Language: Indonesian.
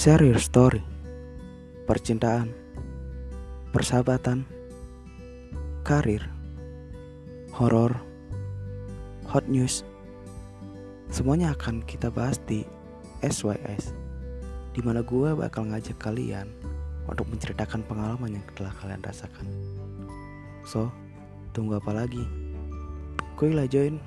Share your story. Percintaan, persahabatan, karir, horor, hot news. Semuanya akan kita bahas di SYS. Di mana gue bakal ngajak kalian untuk menceritakan pengalaman yang telah kalian rasakan. So, tunggu apa lagi? Gue lah join